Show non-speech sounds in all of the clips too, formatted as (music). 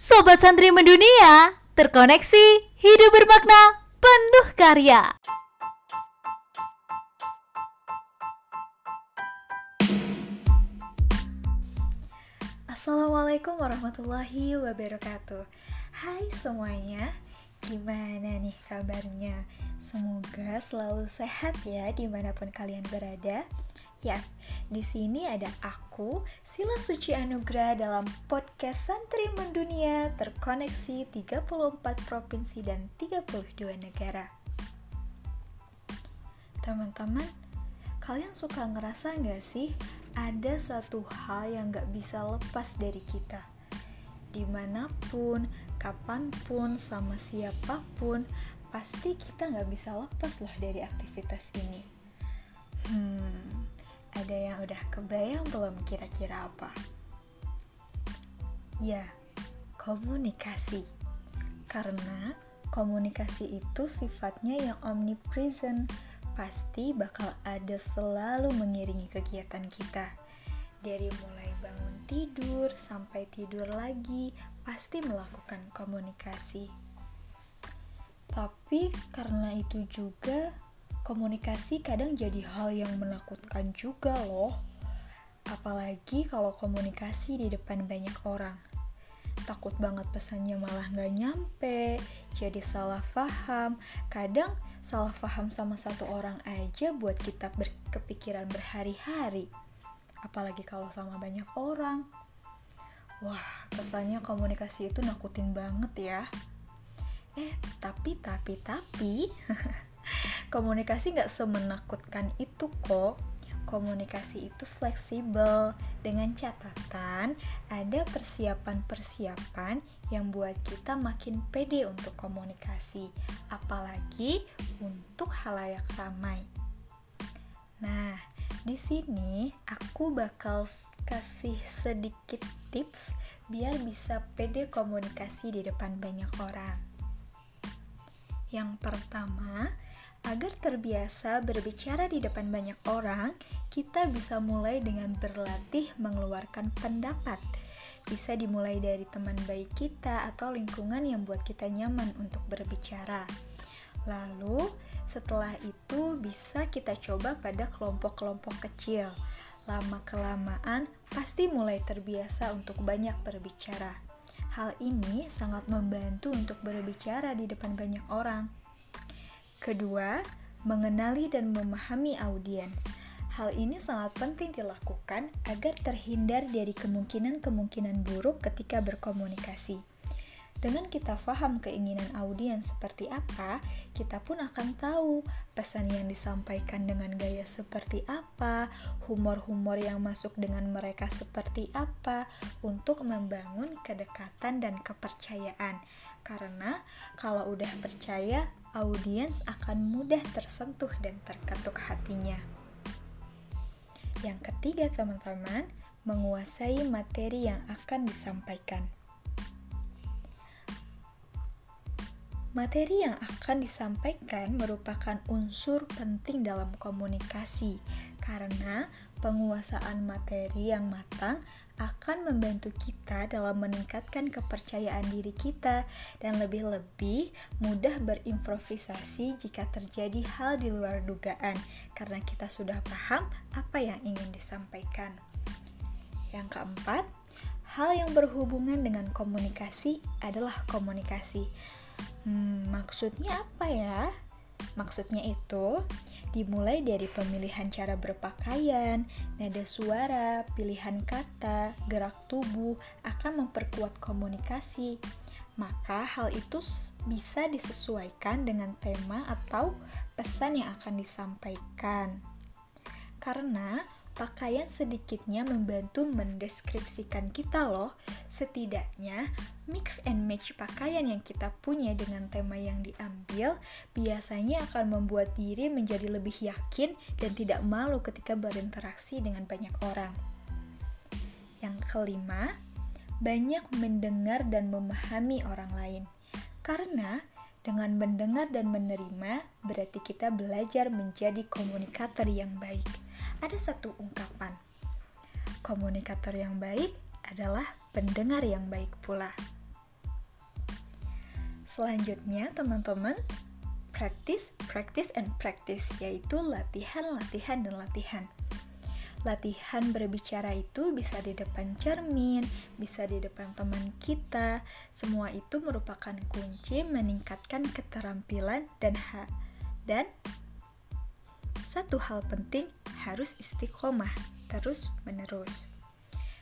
Sobat Santri Mendunia, terkoneksi, hidup bermakna, penuh karya. Assalamualaikum warahmatullahi wabarakatuh Hai semuanya, gimana nih kabarnya? Semoga selalu sehat ya di mana pun kalian berada Ya, di sini ada aku, Sila Suci Anugrah dalam podcast Santri Mendunia terkoneksi 34 provinsi dan 32 negara. Teman-teman, kalian suka ngerasa nggak sih ada satu hal yang nggak bisa lepas dari kita? Di mana pun, kapan pun, sama siapa pun, pasti kita nggak bisa lepas loh dari aktivitas ini. Hmm, ada yang udah kebayang belum kira-kira apa? Ya, komunikasi. Karena komunikasi itu sifatnya yang omnipresent, pasti bakal ada selalu mengiringi kegiatan kita. Dari mulai bangun tidur sampai tidur lagi, pasti melakukan komunikasi. Tapi karena itu juga komunikasi kadang jadi hal yang menakutkan juga loh. Apalagi kalau komunikasi di depan banyak orang. Takut banget pesannya malah nggak nyampe, jadi salah paham. Kadang salah paham sama satu orang aja buat kita berkepikiran berhari-hari. Apalagi kalau sama banyak orang. Wah, kesannya komunikasi itu nakutin banget ya. Eh, tapi, tapi, tapi, (laughs) komunikasi nggak semenakutkan itu kok. Komunikasi itu fleksibel. Dengan catatan ada persiapan-persiapan yang buat kita makin pede untuk komunikasi. Apalagi untuk halayak ramai. Nah di sini aku bakal kasih sedikit tips biar bisa pede komunikasi di depan banyak orang. Yang pertama, Agar terbiasa berbicara di depan banyak orang, kita bisa mulai dengan berlatih mengeluarkan pendapat. Bisa dimulai dari teman baik kita atau lingkungan yang buat kita nyaman untuk berbicara. Lalu, setelah itu bisa kita coba pada kelompok-kelompok kecil. Lama-kelamaan pasti mulai terbiasa untuk banyak berbicara. Hal ini sangat membantu untuk berbicara di depan banyak orang. Kedua, mengenali dan memahami audiens. Hal ini sangat penting dilakukan agar terhindar dari kemungkinan-kemungkinan buruk ketika berkomunikasi. Dengan kita paham keinginan audiens seperti apa, kita pun akan tahu pesan yang disampaikan dengan gaya seperti apa, humor-humor yang masuk dengan mereka seperti apa, untuk membangun kedekatan dan kepercayaan. Karena kalau udah percaya, audiens akan mudah tersentuh dan terketuk hatinya. Yang ketiga, teman-teman, menguasai materi yang akan disampaikan. Materi yang akan disampaikan merupakan unsur penting dalam komunikasi, karena penguasaan materi yang matang akan membantu kita dalam meningkatkan kepercayaan diri kita dan lebih-lebih mudah berimprovisasi jika terjadi hal di luar dugaan karena kita sudah paham apa yang ingin disampaikan. Yang keempat, hal yang berhubungan dengan komunikasi adalah komunikasi. Hmm, maksudnya apa ya? Maksudnya itu dimulai dari pemilihan cara berpakaian, nada suara, pilihan kata, gerak tubuh akan memperkuat komunikasi. Maka hal itu bisa disesuaikan dengan tema atau pesan yang akan disampaikan. Karena pakaian sedikitnya membantu mendeskripsikan kita loh. Setidaknya, mix and match pakaian yang kita punya dengan tema yang diambil biasanya akan membuat diri menjadi lebih yakin dan tidak malu ketika berinteraksi dengan banyak orang. Yang kelima, banyak mendengar dan memahami orang lain. Karena dengan mendengar dan menerima, berarti kita belajar menjadi komunikator yang baik ada satu ungkapan. Komunikator yang baik adalah pendengar yang baik pula. Selanjutnya, teman-teman, practice, practice, and practice, yaitu latihan, latihan, dan latihan. Latihan berbicara itu bisa di depan cermin, bisa di depan teman kita. Semua itu merupakan kunci meningkatkan keterampilan dan ha dan satu hal penting harus istiqomah terus menerus.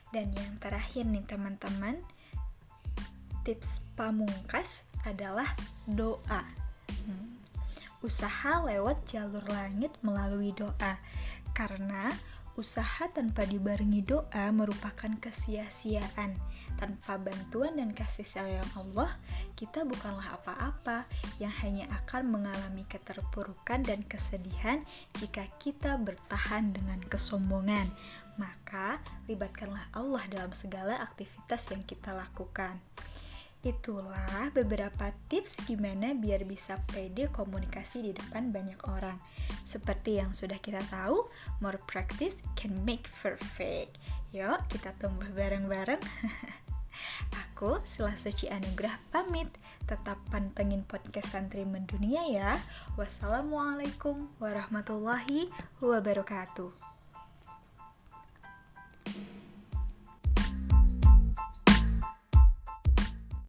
Dan yang terakhir nih teman-teman, tips pamungkas adalah doa. Hmm. Usaha lewat jalur langit melalui doa. Karena Usaha tanpa dibarengi doa merupakan kesia-siaan. Tanpa bantuan dan kasih sayang Allah, kita bukanlah apa-apa yang hanya akan mengalami keterpurukan dan kesedihan jika kita bertahan dengan kesombongan. Maka, libatkanlah Allah dalam segala aktivitas yang kita lakukan. Itulah beberapa tips gimana biar bisa pede komunikasi di depan banyak orang. Seperti yang sudah kita tahu, more practice can make perfect. Yuk, kita tumbuh bareng-bareng. (laughs) Aku, Sila Suci Anugrah, pamit. Tetap pantengin podcast Santri Mendunia ya. Wassalamualaikum warahmatullahi wabarakatuh.